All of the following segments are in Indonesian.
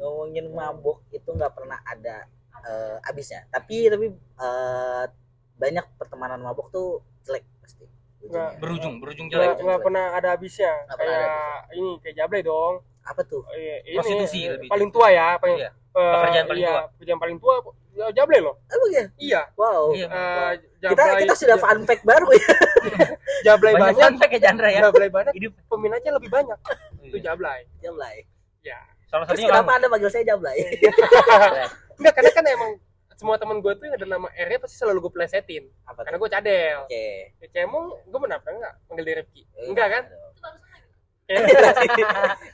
ngomongin mabok itu nggak pernah ada eh, habisnya. Tapi tapi eh, banyak pertemanan mabok tuh jelek pasti. Ujungnya. berujung berujung jelek. nggak pernah ada habisnya. Nggak pernah ada kayak ini kayak Jablay dong. Apa tuh? Eh, ini Prostitusi lebih. paling tua ya paling Iya. eh, Pekerjaan paling iya, tua. pekerjaan paling tua ya, Jablay loh. Apa ya? Iya. Wow. Iya. Eh, kita kita sudah fun fact baru ya. Jablay banyak banyak. fun fact ya Chandra ya. Jablay banyak. Hidup. Peminatnya lebih banyak. Itu Iya. Jablay. Jablay. Ya salah terus satunya kenapa anda manggil saya Jablay? Enggak karena kan emang semua teman gue tuh yang ada nama R nya pasti selalu gue plesetin. Apa karena gue cadel. Oke. Ya, Cemong gue pernah enggak panggil dia Rifki? Eh, enggak kan? lagi.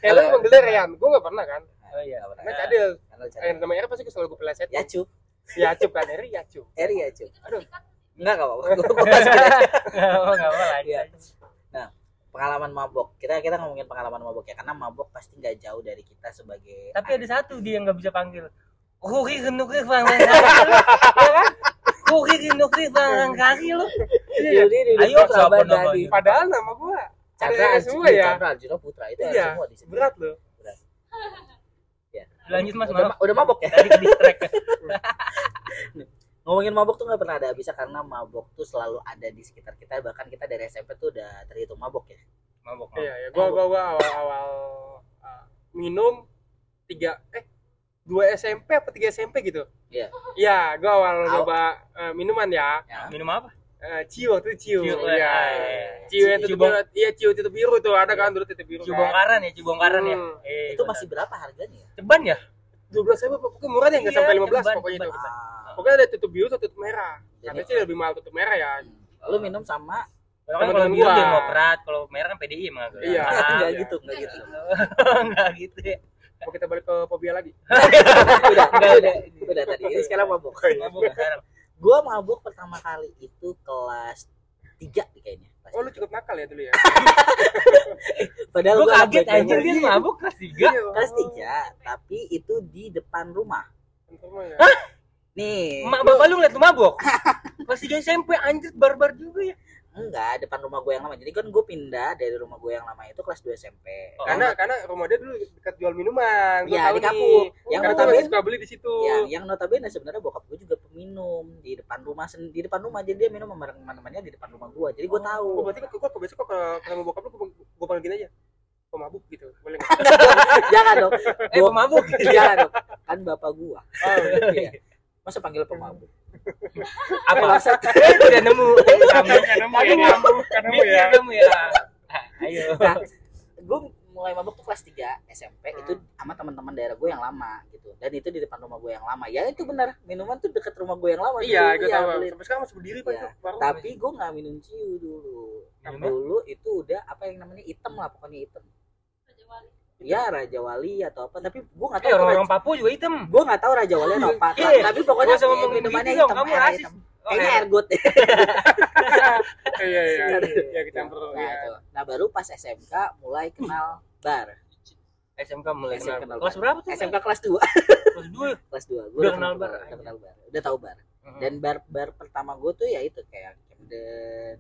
kayak lu panggil dia Rian. Gue enggak pernah kan? Oh iya karena cadel. Yang nama R pasti gue selalu gue plesetin. Ya cu ya cup kan? R ya cup Eri ya cu Itu Aduh. enggak enggak apa-apa. Gua masih ada. nggak nggak apa lah Iya. Nah, pengalaman mabok. Kita kita ngomongin pengalaman mabok ya, karena mabok pasti nggak jauh dari kita sebagai. tapi ada satu dia yang nggak bisa panggil Kuri genukri banglang kaki lu ya kan Kuri genukri banglang kaki lu Iya, Ayo, Abadi. namanya? padahal nama gue Chandra semua ya Chandra Arjuna Putra itu Iya, semua di sini. berat loh lanjut mas Udah, mabok ya. tadi ke Ngomongin mabok tuh nggak pernah ada habisnya karena mabok tuh selalu ada di sekitar kita. Bahkan kita dari SMP tuh udah terhitung mabok ya. mabok iya ya gue gue gue awal awal uh, minum tiga eh dua SMP apa tiga SMP gitu Iya. iya gue awal Awal. coba uh, minuman ya Ya. minum apa uh, ciu waktu itu ciu Ciu, iya eh, ciu yang tutup biru iya ciu tutup biru tuh ada kan dulu tutup biru ciu kan bongkaran ya ciu bongkaran ya Hmm. eh Itu masih berapa harganya ya? ceban ya dua belas ribu pokoknya murah deh nggak Iya, sampai lima belas pokoknya ceban. itu Ah, pokoknya ada tutup biru sama tutup merah Jadi- katanya sih lebih mahal tutup merah ya lu minum sama Kalau kan kalau biru gua. Demokrat, kalau merah kan PDI emang. Iya. Ah, enggak iya. gitu, enggak gitu. Enggak gitu ya. mau kita balik ke fobia lagi udah, udah, udah, udah tadi. Ini sekarang mabok. Mabuk sekarang. Gua mabok pertama kali itu kelas 3 nih kayaknya. Oh lu tiga. cukup nakal ya dulu ya Padahal Gue gua kaget anjir banget. dia mabuk kelas 3. Iya, kelas 3, tapi itu di depan rumah. Informal ya. Nih, Emak bapak lu ngeliat lu mabuk. Kelas 3 SMP anjir barbar juga ya. enggak depan rumah gue yang lama. Jadi kan gue pindah dari rumah gue yang lama itu kelas 2 SMP. Oh. karena karena rumah dia dulu dekat jual minuman Gua Iya, tahu di nih. Kapuk. Yang karena gue notabene- masih suka beli di situ yang yang notabene sebenarnya bokap gue juga peminum di depan rumah di depan rumah jadi dia minum sama teman-temannya di depan rumah gue jadi gue tahu Oh, berarti kok kok besok kok ke- ketemu bokap lu gua- gua panggil aja pemabuk gitu boleh nggak jangan dong Eh pemabuk. jangan dong kan bapak gue oh, Iya. Masa panggil pemabuk Apa? Eh tidak nemu. Kamu nemu ya kan nemu ya kamu ya. Ah, Ayo. nah gue mulai mabuk tuh kelas 3 SMP Hmm. itu sama teman-teman daerah gue yang lama gitu dan itu di depan rumah gue yang lama ya itu benar minuman tuh deket rumah gue yang lama iya dulu. gue tahu beli. sampai sekarang masih berdiri pak Iya. itu baru tapi gue nggak minum ciu dulu Minumnya? dulu itu udah apa yang namanya hitam lah pokoknya Wali. Ya Raja Wali atau apa tapi gue nggak Eh tahu itu orang-orang Papua juga hitam. gue nggak tahu Raja Wali atau apa Iya. tapi pokoknya Gak usah ngomong minumannya hitam kamu air rasis. hitam. Oh, kayaknya air. air good iya iya Iya. iya kecampur nah, ya nah baru pas SMK mulai kenal bar SMK mulai SMK kenal. kenal Kelas berapa tuh? SMK kelas 2 Kelas 2. kelas 2 gue Udah kenal bar. udah kenal bar udah tahu bar dan bar bar pertama gue tuh ya itu kayak Camden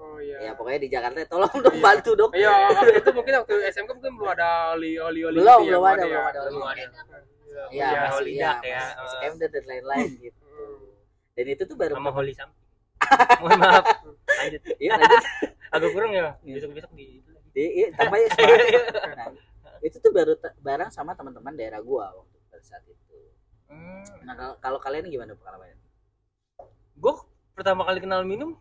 oh iya ya pokoknya di Jakarta tolong dong bantu dong Iya, itu mungkin waktu SMK mungkin belum ada oli oli oli belum gitu ya, belum ada ya. belum ada Belum oli. ada. Iya. Iya, Iya, masih Holy ya, ya. masih- Eh. Camden dan lain-lain gitu. Hmm. Dan itu tuh baru Sama Holy Sam. Mohon maaf. Lanjut. Iya, lanjut. Agak kurang ya. Iya. Besok-besok di itu lagi. Iya, iya, tambah ya. Nah, itu tuh baru bareng sama teman-teman daerah gua waktu pada saat itu. Hmm. Nah, kalau, kalau kalian gimana pengalamannya? gue pertama kali kenal minum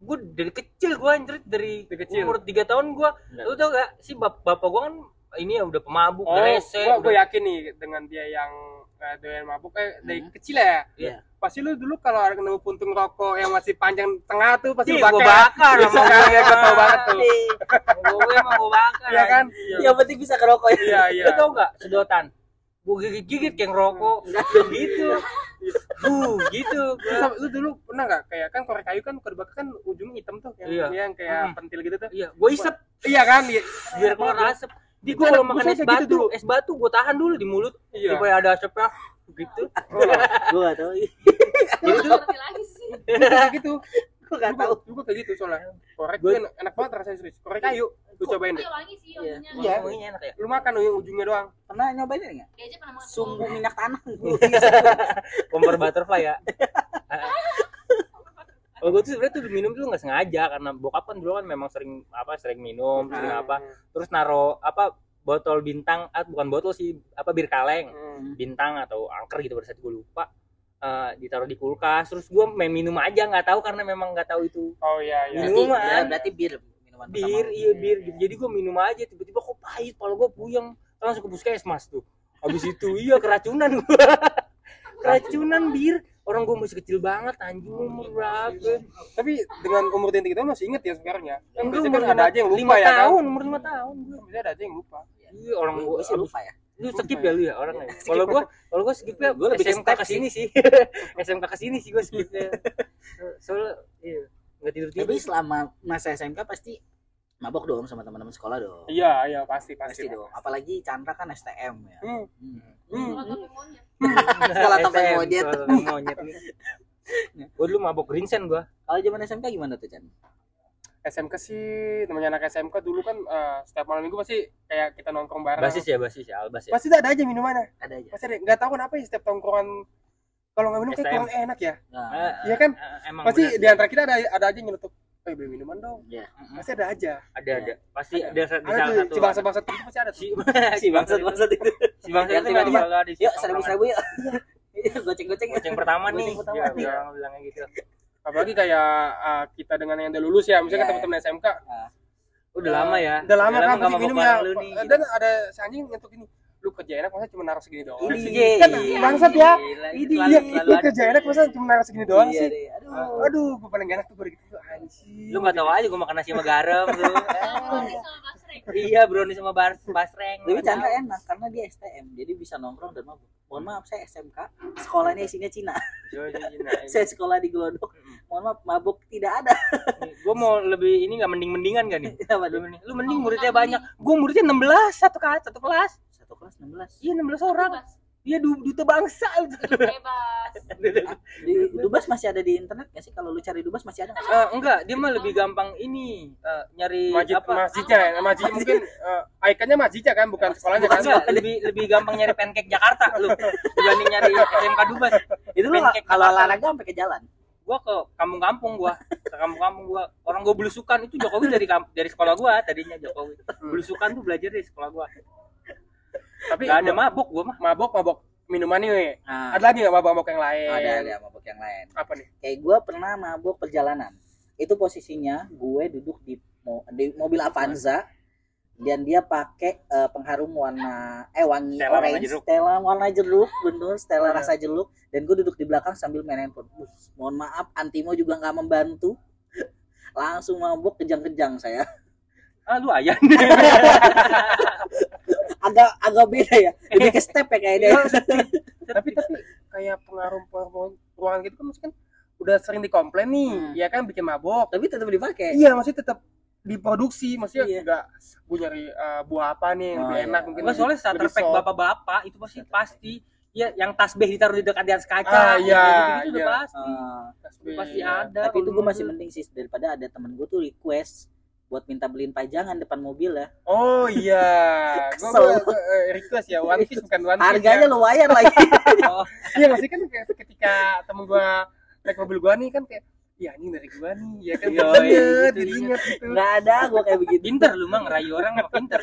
gue dari kecil gue anjir dari Dari kecil. umur 3 tahun gue lu tau gak sih bap bapak gue kan ini ya udah pemabuk Oh, rese gua, gua udah- yakin nih dengan dia yang uh, doyan mabuk eh dari Hmm. kecil ya. Iya. Pasti lu dulu kalau ada nemu puntung rokok yang masih panjang tengah tuh pasti lu gue bakar. bakar Iya, sama kan? Iya, gua tau banget tuh. gue emang gue bakar Iya kan? Yang penting bisa ngerokok ya. Iya, iya. lu tau gak sedotan gue gigit-gigit kayak ngerokok gitu uh gitu Lu, sama- lu dulu pernah nggak kayak kan korek kayu kan kalau dibakar kan ujungnya hitam tuh yang, Iya. yang kayak Hmm. pentil gitu tuh. iya gue isep Iya kan? Iya. biar keluar asap di gue Itu kalau makan es gitu batu dulu. es batu gue tahan dulu di mulut Iya. supaya ada asapnya gitu Oh, Gua enggak tahu. jadi tuh lagi sih. gitu. Gua nggak Juga- tahu. juga kayak gitu soalnya korek tuh enak, enak banget rasanya serius korek kayu lu cobain deh Iya wangi sih Iya. wanginya. Iya. Wanginya enak ya lu makan yang ujungnya doang Pernah nyobain nggak? Dia aja pernah makan. Sumbu minyak tanah. kompor butterfly ya Kalau gue tuh sebenarnya tuh minum tuh nggak sengaja karena bokap kan dulu kan memang sering apa sering minum sering Hmm. apa terus naro apa botol bintang ah, bukan botol sih apa bir kaleng Hmm. bintang atau angker gitu pada saat gue lupa eh, ditaruh di kulkas terus gue main minum aja nggak tahu karena memang nggak tahu itu. Oh iya iya. Berarti, Minuman. ya, berarti bir minuman bir pertama. iya bir. gitu. jadi gue minum aja tiba-tiba kok pahit kalau gue puyeng. Langsung ke puskesmas tuh. Habis itu iya keracunan gue keracunan bir. Orang gue masih kecil banget anjing umur berapa? tapi dengan umur tinggi kita masih inget ya sekarang ya? Yang biasanya umur kan ada aja yang lupa lima ya kan? tahun umur lima tahun. Gue bisa ada aja yang lupa. Iya, orang sih lupa ya. Lu skip ya lu ya orang ya kalau gua kalau gua skip ya Gua lebih SMK ke sini sih SMK ke sini sih gua skipnya soalnya iya nggak tidur Tapi tidur selama masa SMK pasti mabok dong sama teman-teman sekolah dong. iya iya pasti Pasti pasti dong. Apalagi Chandra kan STM ya. Hmm. Hmm. Hmm. Tapi. Sekolah topeng STM, monyet. sekolah topeng monyet nih gua dulu mabok greensen gua Kalau zaman SMK gimana tuh Chan? SMK sih namanya anak SMK dulu kan eh, setiap malam minggu pasti kayak kita nongkrong bareng. Basis ya basis ya albas ya? Pasti ada aja minumannya. Ada aja. pasti ada. Nggak tahu kenapa ya setiap tongkrongan kalau nggak minum kayak kurang enak ya. Nah, Eh, Iya kan? eh, emang pasti di antara kita ada ada aja nyelutup eh beli minuman dong. Ya. pasti ada aja. Ada ada. Pasti Ada. ada di ada salah tuh satu si bangsa bangsa itu pasti ada si Si bangsat bangsat itu. si bangsa itu nggak bakal di Yuk seribu seribu yuk. Goceng-goceng. goceng pertama nih. Goceng pertama nih. bilang bilangnya gitu apalagi kayak uh, kita dengan yang udah lulus ya misalnya Iya. teman-teman SMK udah lama ya udah lama kan pasti minum ya nih gitu. dan ada si anjing nyentuh gini lu kerja enak masa cuma naruh segini doang Ini sih Iya. kan bangsat ya Ini iya selalu lu kerja enak masa cuma naruh segini doang Iya sih. Aduh. aduh gue paling gak enak tuh gue gitu anjing lu nggak tahu aja gue makan nasi sama garam lu. Iya brownies sama bar basreng Tapi Chandra enak karena dia STM, jadi bisa nongkrong dan mabuk. Mohon maaf saya SMK, sekolahnya isinya Cina. Saya sekolah di Glodok. Mohon maaf mabuk tidak ada. gue mau lebih ini nggak mending mendingan gak nih Apa lu mending, lu mending muridnya banyak gue muridnya 16 satu kelas satu kelas Satu kelas 16. iya 16 orang. Iya du- duta bangsa. Bebas. Di Dubas masih ada di internet nggak sih? Kalau lu cari Dubas masih ada nggak? Eh, enggak dia mah lebih gampang ini eh, nyari masjid apa? Masjidnya ya? Masjid mungkin uh, ikonnya masjidnya kan bukan sekolahnya kan? Enggak, lebih lebih gampang nyari pancake Jakarta lu. Dibanding nyari SMK Dubas. Itu lu kalau olahraga sampai ke jalan. gua ke kampung-kampung gua. Ke kampung-kampung gua. Orang gua belusukan. Itu Jokowi dari dari sekolah gua tadinya Jokowi. Belusukan tuh belajar dari sekolah gua tapi nggak ada mabuk gua mah mabok mabok minuman nih Nah, ada lagi nggak mabok mabok yang lain ada ada mabuk yang lain. apa nih Kayak gue pernah mabuk perjalanan. Itu posisinya gue duduk di, mo- di mobil Avanza dan dia pakai eh, pengharum warna eh wangi Stella warna orange, jeruk. Stella warna jeruk, bener Stella rasa jeruk dan gue duduk di belakang sambil main handphone. Bus, mohon maaf Antimo juga nggak membantu. Langsung mabuk kejang-kejang saya. ah lu ayah Agak agak beda ya. Lebih ke step ya kayaknya. tapi tapi kayak pengaruh pengaruh ruangan gitu kan maksudnya kan udah sering dikomplain nih Hmm. ya kan bikin mabok Tapi tetap dipakai. iya maksudnya tetap diproduksi maksudnya Iya. enggak gue nyari uh, buah apa nih yang Oh, lebih iya. enak mungkin Gua soalnya starter pack bapak-bapak itu pasti pasti ya yang tasbih ditaruh di dekat di atas kaca Ah, iya, gitu-gitu udah iya. pasti Ah. Tasbih. pasti Iya. ada tapi itu gue masih dulu. mending sih daripada ada temen gue tuh request buat minta beliin pajangan depan mobil ya. Oh iya. Gue Kesel. request ya one piece bukan one piece harganya ya. lumayan lagi. Oh, iya masih kan kayak ketika temen gue naik mobil gue nih kan kayak iya ini dari gue nih ya kan? Iya, jadi iya, inget gitu, inget gitu nggak ada gue kayak begitu. Pinter lu mah ngerayu orang mah pinter.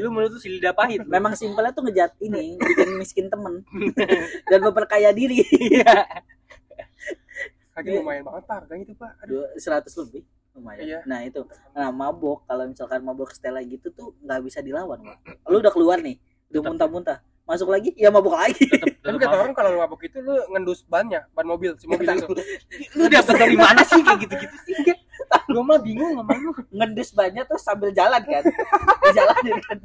Lu mulut tuh lidah pahit. Memang simpelnya tuh ngejat ini bikin miskin temen. Dan memperkaya diri. Kaki lumayan banget pak harganya itu pak. Aduh. Dua- seratus lebih lumayan. Iya. nah itu. Nah mabok kalau misalkan mabok Stella gitu tuh nggak bisa dilawan lu udah keluar nih udah muntah-muntah. Masuk lagi ya mabok lagi. Tetep, tapi kata orang kalau lu mabok itu lu ngendus bannya ban mobil si mobil itu. Lu dapet dari mana sih? Kayak gitu-gitu sih gue mah bingung sama lu. Ngendus banyak terus sambil jalan kan? Di jalan kan?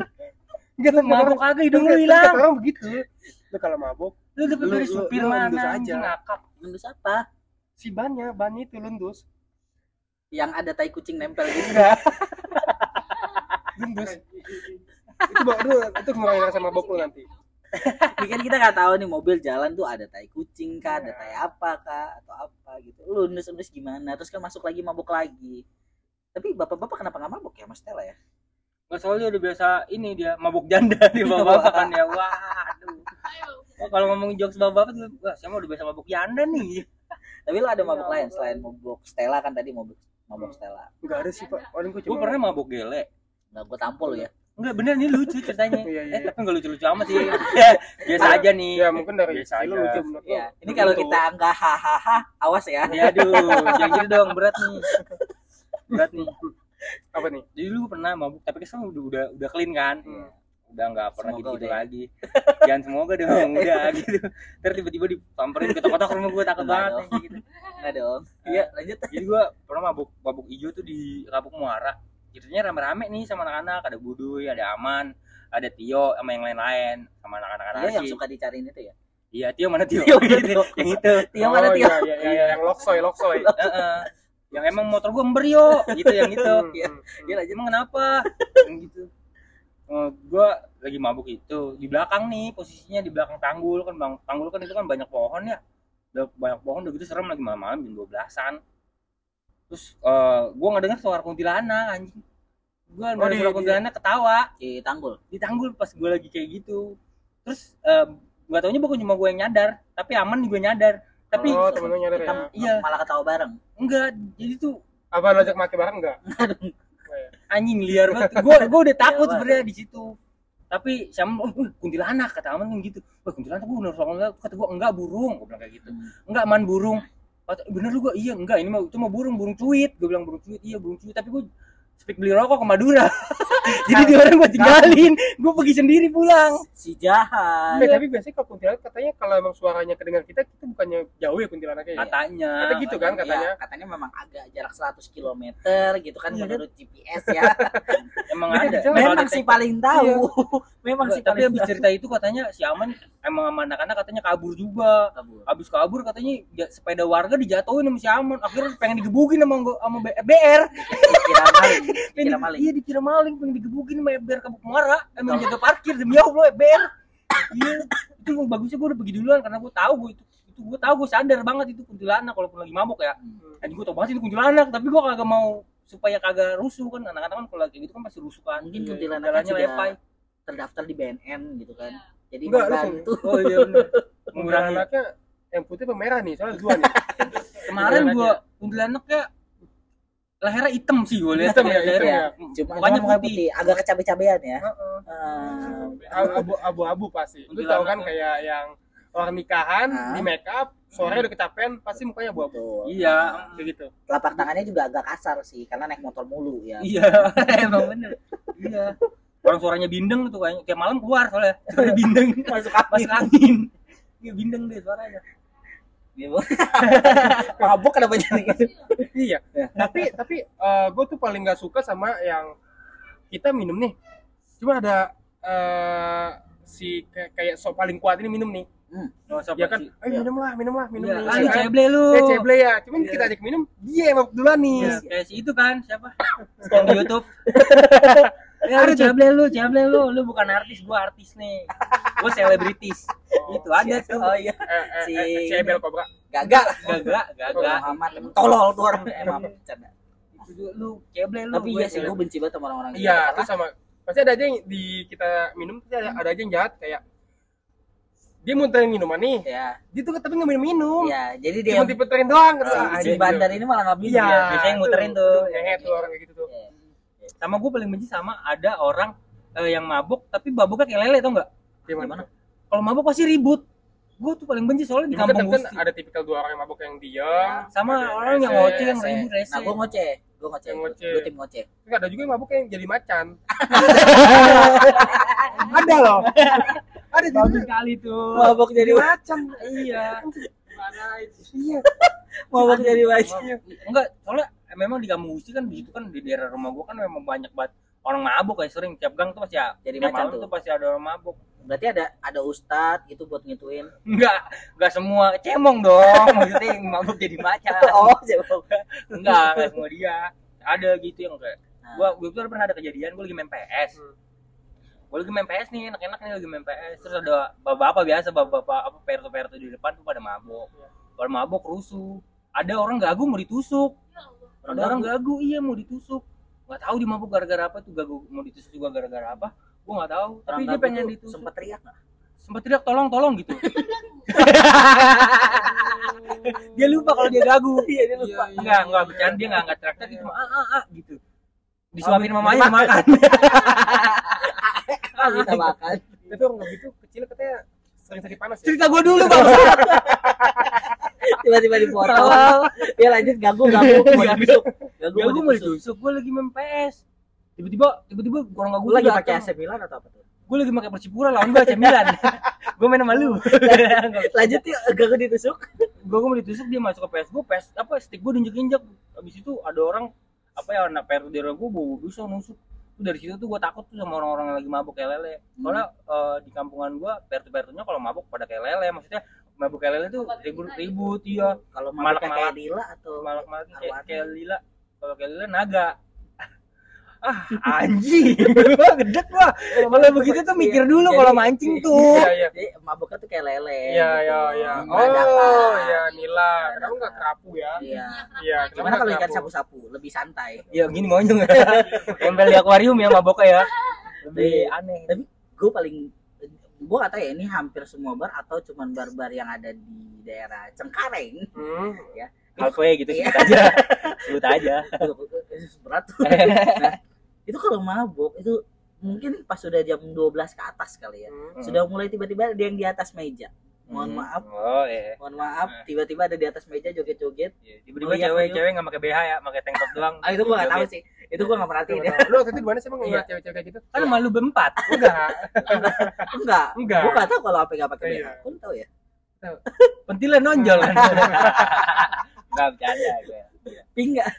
Enggak tapi mabuk kagak hidung lu hilang. kata orang begitu. Lu kalau mabok lu dapet Lu- dari supir mana ngendus aja. ngakak. Ngendus apa? Si bannya bannya itu lundus yang ada tai kucing nempel gitu enggak itu baru itu ngurangin rasa mabok lu nanti kan kita nggak tahu nih mobil jalan tuh ada tai kucing kah, ada Iya. tai apa kah, atau apa gitu. Lu endus-endus gimana? Terus kan masuk lagi mabuk lagi. Tapi bapak-bapak kenapa nggak mabuk ya Mas Stella ya? Nggak soalnya udah biasa ini dia mabuk janda di bapak kan ya. Wah, aduh. Wah, kalau ngomongin jokes bapak tuh, wah, saya mah udah biasa mabuk janda nih. Tapi lu ada mabuk Iya, lain selain mabuk Stella kan tadi mabuk mabuk Stella. Enggak ada sih, Pak. Paling gue Gue pernah mabuk gele. Nggak gue tampol lu ya. Enggak bener nih lucu ceritanya. Iya, iya, Eh iya. tapi enggak lucu-lucu amat sih. biasa aja nih. Ya, mungkin dari Biasa lu aja. lucu menurut lu. Ya, ini kalau kita nggak hahaha, awas ya. Ya aduh, jangan gitu dong berat nih. Berat nih. Apa nih? Jadi dulu pernah mabuk tapi kan udah udah udah clean kan. Hmm. Udah nggak pernah Semoga gitu, gitu lagi. Jangan semoga dong, udah gitu. Terus tiba-tiba disamperin ketok-ketok rumah gue takut Enggak banget gitu. Nggak dong. Iya, lanjut. Jadi gue pernah mabuk mabuk hijau tuh di Kapuk Muara. Ceritanya rame-rame nih sama anak-anak, ada Buduy, ada Aman, ada Tio sama yang lain-lain sama anak-anak Iya yang suka dicariin itu ya. Iya, Tio mana Tio? Tio mana Tio? yang itu. Tio mana Tio? Iya, iya, iya, yang loksoy, loksoy. Heeh. yang emang motor gue ember yo, gitu yang itu. Hmm, Iya. hmm, hmm. Dia lanjut. Emang kenapa? Yang gitu. Oh, gue lagi mabuk itu di belakang nih posisinya di belakang tanggul kan bang tanggul kan itu kan banyak pohon ya udah banyak pohon udah gitu serem lagi malam-malam jam 12-an terus eh gue nggak dengar suara kuntilanak anjing gue Oh, dengar suara kuntilanak ketawa Di tanggul. di tanggul pas gue lagi kayak gitu terus eh gak taunya bukan cuma gue yang nyadar tapi aman juga nyadar tapi Oh, temen lu nyadar ya? Kita Iya. malah ketawa bareng. enggak jadi tuh Apa lo ajak maki bareng enggak? anjing liar banget gue gue udah takut Iya, sebenarnya di situ tapi sama oh, wih, kuntilanak kata aman kan gitu. Wah kuntilanak gue bener soalnya kata gue enggak burung gue bilang kayak gitu. Enggak man burung. Kata bener lu gue iya enggak ini mah itu mah burung burung cuit. Gue bilang burung cuit. Iya burung cuit. Tapi gue speak beli rokok ke Madura jadi di orang gue tinggalin gue pergi sendiri pulang Si jahat. Tapi biasanya kalau kuntilanak katanya kalau emang suaranya kedengar kita, kita bukannya jauh ya kuntilanaknya ya? katanya Kata gitu kan katanya. Iya, katanya memang agak jarak 100 km gitu kan Iya kan? menurut GPS ya. emang Iya, ada memang tek- paling tahu. memang sih tapi habis cerita itu katanya si Aman emang sama anak-anak katanya kabur juga kabur. habis kabur katanya ya, sepeda warga dijatuhin sama si Aman akhirnya pengen digebukin sama gua- sama BR Dikira maling, Pengen dikira di- maling. iya dikira maling pengen digebukin sama BR Kapuk Muara emang jaga parkir demi Allah BR iya itu bagusnya gue udah pergi duluan karena gue tahu gue itu itu gue tahu gue sadar banget itu kuntilanak walaupun lagi mabuk ya. Anjing gue tau banget itu kuntilanak tapi gue kagak mau supaya kagak rusuh kan. Anak-anak kan kalau kayak gitu kan pasti rusuh kan. Mungkin Iya, kuntilanak jalannya sudah lepai. terdaftar di BNN gitu kan. Jadi Enggak, lu membantu. oh iya Kuntilanaknya yang putih apa merah nih? Soalnya dua nih. kemarin Kuntilanak gue kuntilanaknya lehernya hitam sih gue lihat Hitam ya, hitam ya. Cuma mukanya cuma putih, agak kecabe-cabean ya. Heeh. Ah, Abu abu-abu pasti. Lu tahu kan kayak yang orang nikahan Ah. di make up, sore udah kecapean, pasti mukanya abu-abu. iya Kayak gitu. Telapak tangannya juga agak kasar sih karena naik motor mulu ya. Iya, emang bener. Iya. Orang suaranya bindeng tuh kayaknya tiap malam keluar soalnya. Suaranya bindeng masuk masuk angin. Iya bindeng deh suaranya. Gitu. Mabuk kenapa jadi gitu? Iya. Ya. Tapi tapi gue tuh paling nggak suka sama yang kita minum nih. Cuma ada eh, si kayak, kayak so paling kuat ini minum nih. Oh, siapa Ya kan, ayo minum lah, minum lah, minum Iya, nih. ah, Ya lu ceble lu. Ya ceble ya. Cuman Iya. kita ajak minum, dia yang mabuk duluan nih. Iya, kayak si itu kan siapa? Yang di YouTube. Ya, lu ceble lu, ceble lu, lu bukan artis, gua artis nih. Gua selebritis. Itu ada tuh. Oh iya. Eh, eh, Si- eh, si Ebel Cobra. Gagak. Gagak, gagak. Muhammad emang tolol tuh orang. Emang bercanda. Itu Lu ceble lu. Tapi iya sih gue benci banget sama orang-orang gitu. Iya, terus sama pasti ada aja yang di kita minum pasti ada, ada aja yang jahat kayak dia muterin minuman nih, ya, dia tuh tapi nggak minum minum, ya, jadi dia cuma diputerin doang gitu. si, Ah, si bandar gitu. ini malah nggak minum Iya, ya. biasanya yang muterin tuh. Ngehe tuh orang kayak gitu tuh. Iya. Sama gua paling benci sama ada orang yang mabuk tapi mabuknya kayak lele tau nggak? Gimana? Kalau mabuk pasti ribut. Gua tuh paling benci soalnya di kan, kampung tapi kan ada tipikal dua orang yang mabuk yang diam, Ya. sama orang yang ngoceh yang ribut rese. Nah, gue ngoceh, gue ngoceh, gue tim ngoceh. Terus ada juga yang mabuk yang jadi macan. ada loh. Ada juga. Bagus sekali tuh. Mabok jadi macan. Iya. Iya. mabok jadi wajib. Enggak, soalnya eh, memang di kampung Gusti kan di situ kan di daerah rumah gua kan memang banyak banget orang mabuk kayak sering tiap gang tuh pasti ya, Jadi macan malam tuh. tuh pasti ada orang mabuk. Berarti ada ada ustad gitu buat ngituin. Enggak, enggak semua cemong dong. Maksudnya yang mabuk jadi macan. Oh, siapa? Enggak, enggak semua dia. Ada gitu yang kayak Nah. gua gua tuh pernah ada kejadian gua lagi main PS. Hmm. Gua gue lagi main PS nih enak-enak nih lagi main PS terus ada bapak-bapak biasa bapak-bapak apa perto-perto di depan tuh pada mabok pada mabok rusuh ada orang gagu mau ditusuk ada orang gagu iya mau ditusuk nggak tahu dia mabuk gara-gara apa tuh gagu mau ditusuk juga gara-gara apa. Gue nggak tahu. Tapi dia pengen ditusuk. sempat teriak nggak? Sempat teriak tolong tolong gitu. Dia lupa kalau dia gagu. Iya dia lupa. Iya, iya. enggak enggak bercanda dia enggak enggak teriak teriak cuma ah ah ah gitu. Disuapin mamanya makan. Ah, kita makan. Itu orang gitu kecil katanya sering sakit panas ya. cerita gue dulu bang. Tiba-tiba dipotong. Ya lanjut gagu gagu mau ditusuk ya gue mau mau ditusuk gue lagi main PS tiba-tiba tiba-tiba orang gagu lu lagi pakai. AC Milan atau apa tuh? Gue lagi pakai Persipura lawan gue AC Milan. Gue main sama lu. Lanjut yuk gagu ditusuk. Gue mau ditusuk dia masuk ke PS gue PS apa stick gue diinjek injek habis itu ada orang apa ya anak PRU daerah gue bawa pisau nusuk. Tuh dari situ tuh gue takut tuh sama orang-orang yang lagi mabuk kayak lele. Soalnya eh, di kampungan gue pertu pertunya kalau mabuk pada kayak lele maksudnya mabuk kayak lele tuh ribut ribut iya. Kalau Malak- malak Dila atau malak malak kayak, kayak lila kalau kayak lila naga. Ah anjing. Gedek gua. Kalau begitu tuh mikir dulu kalau mancing tuh. Iya, iya. jadi mabuknya tuh kayak lele Iya, gitu. iya, iya. Oh, iya, Nila. Kenapa enggak kerapu ya? iya. Iya, gimana kalau nggak ikan sapu-sapu? Lebih santai. Ya gini monyong tempel di akuarium ya maboknya ya. Lebih aneh. Tapi gue paling gue kata ya ini hampir semua bar atau cuman bar-bar yang ada di daerah Cengkareng? Hmm. Halfway gitu Iya. sebut aja sebut aja berat tuh. nah, itu kalau mabuk itu mungkin pas sudah jam 12 ke atas kali ya Hmm. sudah mulai tiba-tiba ada yang di atas meja mohon Hmm. maaf oh iya mohon maaf tiba-tiba ada di atas meja joget-joget Iya, tiba-tiba Oh, iya, cewek iya. cewek nggak pakai BH ya pakai tank top doang ah itu gue gak tahu sih itu gue gak perhatiin ya Lu waktu itu di mana sih emang Iya. ngeliat cewek-cewek gitu? kan malu berempat Enggak. enggak Enggak. gue gak tahu kalau apa gak pakai Iya. BH pun tahu ya pentilan nonjol kan nggak bercanda gue. Pink nggak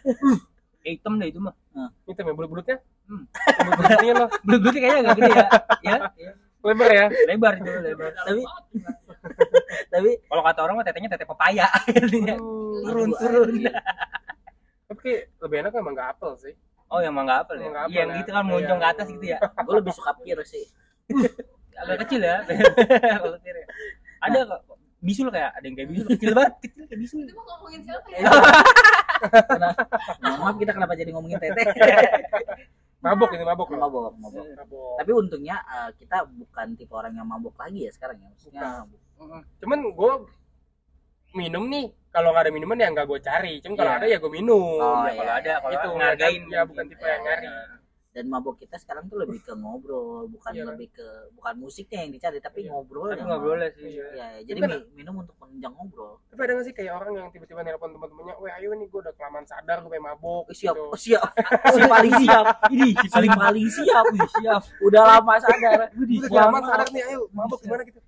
Eh, hitam deh itu mah Itu ya bulut-bulutnya. Hmm. Bulut-bulutnya lo. belut kayaknya agak gede ya. Ya? Lebar ya. lebar itu lebar. Tapi tapi kalau kata orang mah tetenya tete pepaya. Artinya turun Aduh, turun. anjing. Tapi lebih enak emang nggak apel sih. oh yang mah nggak apel ya? Iya yang apel gitu ya. kan moncong Iya, ke atas iya. gitu ya? Gue lebih suka pir sih. Agak kecil ya. Kalau kira ada kok bisul kayak ada yang kayak bisul kecil banget kecil kayak bisul Itu mau ngomongin siapa ya? Mohon maaf kita kenapa jadi ngomongin teteh Mabok ini mabok mabok mabok Mabok. tapi untungnya eh, kita bukan tipe orang yang mabok lagi ya sekarang ya maksudnya Cuman gue minum nih. Kalau nggak ada minuman ya nggak gue cari. Cuman kalau Iya. ada ya gue minum. Oh, Ya, iya, kalau ada kalau Itu ngargain ya bukan tipe yang nyari. Dan mabok kita sekarang tuh lebih ke ngobrol bukan Iya. lebih ke bukan musiknya yang dicari tapi Iya. ngobrol tapi boleh sih Iya. ya, ya, jadi Kan- mi- minum untuk menunjang ngobrol. Tapi ada nggak sih kayak orang yang tiba-tiba nelpon teman-temannya, "Weh, ayo nih gue udah kelamaan sadar gue pengen mabok." Siap gitu. oh, siap. Si paling siap. Ini si paling paling siap. Siap. Udah lama sadar. Udah kelamaan sadar nih, ayo mabok gimana gitu.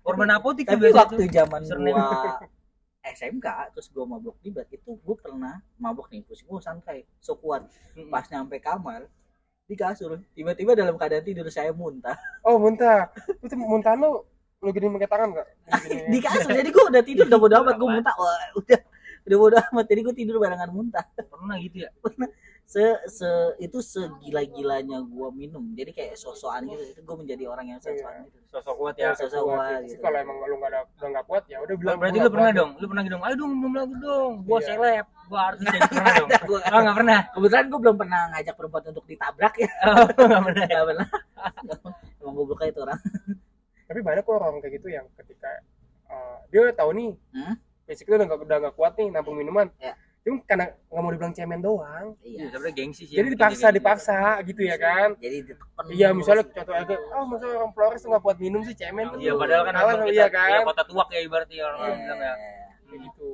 korban apotik tuh tapi biasanya waktu zaman gua SMK terus gua mabok di itu gua pernah mabok nih terus gua santai so kuat. Pas nyampe kamar di kasur. Tiba-tiba dalam keadaan tidur saya muntah. Oh, muntah. Itu muntah lo lu gini pakai tangan enggak? di kasur jadi gua udah tidur udah bodo amat gua muntah. Wah, udah udah bodo amat jadi gua tidur barengan muntah. Pernah gitu ya se se itu segila-gilanya gua minum jadi kayak sosokan gitu itu gua menjadi orang yang sosokan gitu sosok kuat ya Sosok kuat Sih, gitu. Kalau emang lu nggak ada nggak kuat ya udah bilang. berarti gua lu nggak pernah kuat. dong lu pernah gitu dong ayo dong minum lagi dong gua Iya. seleb gua artis jadi pernah dong Gua- oh nggak pernah kebetulan gua belum pernah ngajak perempuan untuk ditabrak ya oh nggak pernah nggak pernah emang goblok aja itu orang Tapi banyak kok orang kayak gitu yang ketika uh, dia udah tahu nih, Hmm? basically udah nggak udah nggak kuat nih nampung minuman. Ya. Cuma karena nggak mau dibilang cemen doang. iya iya sebenarnya gengsi sih Jadi dipaksa, kayak gitu. dipaksa gitu ya kan. jadi ditekan Iya, misalnya contoh aja, oh masa orang Flores nggak kuat minum sih cemen tuh. iya padahal kan sama kita iya kan. iya, kota tuak ya ibaratnya orang Iya. bilang ya Kayak gitu.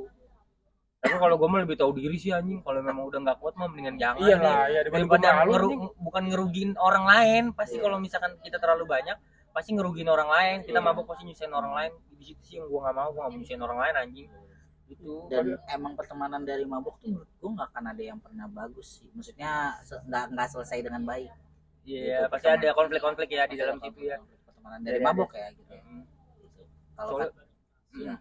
tapi kalau gua mah lebih tahu diri sih anjing kalau memang udah nggak kuat mah mendingan jangan Iya lah, ya daripada ngeru- bukan ngerugiin orang lain pasti Iya. kalau misalkan kita terlalu banyak pasti ngerugiin orang lain kita Iya. mabuk pasti nyusahin orang lain di situ sih yang gua nggak mau gua nggak mau nyusahin orang lain anjing gitu. Dan emang pertemanan dari mabuk tuh menurut gua nggak akan ada yang pernah bagus sih. Maksudnya se- nggak nggak selesai dengan baik. Iya Gitu, pasti ada konflik-konflik ya di dalam Ada situ ya. pertemanan dari mabuk ya gitu. Mm. Gitu. kalau kata- iya.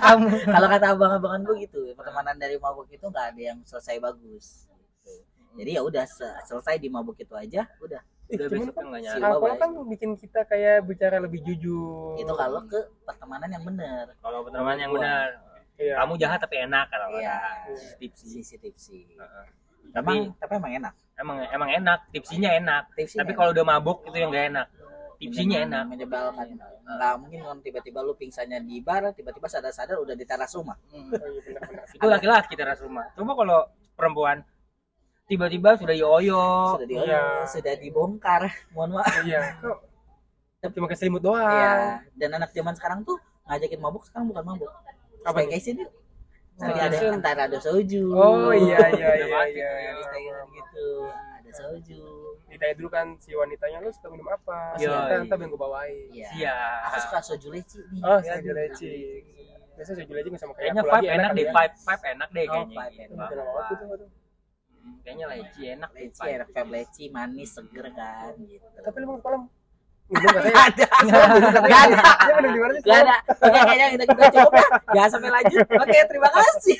kamu kalau kata abang-abangan gua gitu pertemanan dari mabuk itu nggak ada yang selesai bagus Gitu. jadi ya udah se- selesai di mabuk itu aja udah. Udah cuman alkohol kan bikin kita kayak bicara lebih jujur. Itu kalau ke pertemanan yang benar. Kalau pertemanan yang benar Iya. kamu jahat tapi enak kalau Iya. tipsi sisi tipsi Heeh. emang tapi emang enak. Emang emang enak. Tipsinya enak. Tipsi tapi kalau udah mabuk itu yang gak enak. Tipsinya enak. menyebalkan. Nggak mungkin kalau tiba-tiba lu pingsannya di bar tiba-tiba sadar-sadar udah di teras rumah. Hmm. Oh, iya, itu laki-laki teras rumah. Coba kalau perempuan tiba-tiba sudah yoyo sudah di Iya. sudah dibongkar. Mohon maaf. Iya. Cuma ke selimut doang? Iya. dan anak zaman sekarang tuh ngajakin mabuk sekarang bukan mabuk Apa nih? sini Nanti Oh, ada Staycation. antara ada soju. Oh iya iya iya iya, Ada iya. staycation gitu ada soju. Ditanya dulu kan si wanitanya lu suka minum apa? Iya, Ntar iya. ntar biar gue bawain. Iya. Siap aku suka soju leci nih. Oh Ya, soju leci. Biasa soju leci nggak sama kayak kayaknya vibe enak deh kan? ya. vibe vibe enak deh Oh, kayaknya vibe gitu. enak. Hmm, kayaknya leci enak deh leci enak vibe leci manis seger kan gitu. Tapi lu mau katanya Gak ada Gak ada. Gak ada. Oke kayaknya kita, kita cukup ya Jangan sampai lanjut. Oke terima kasih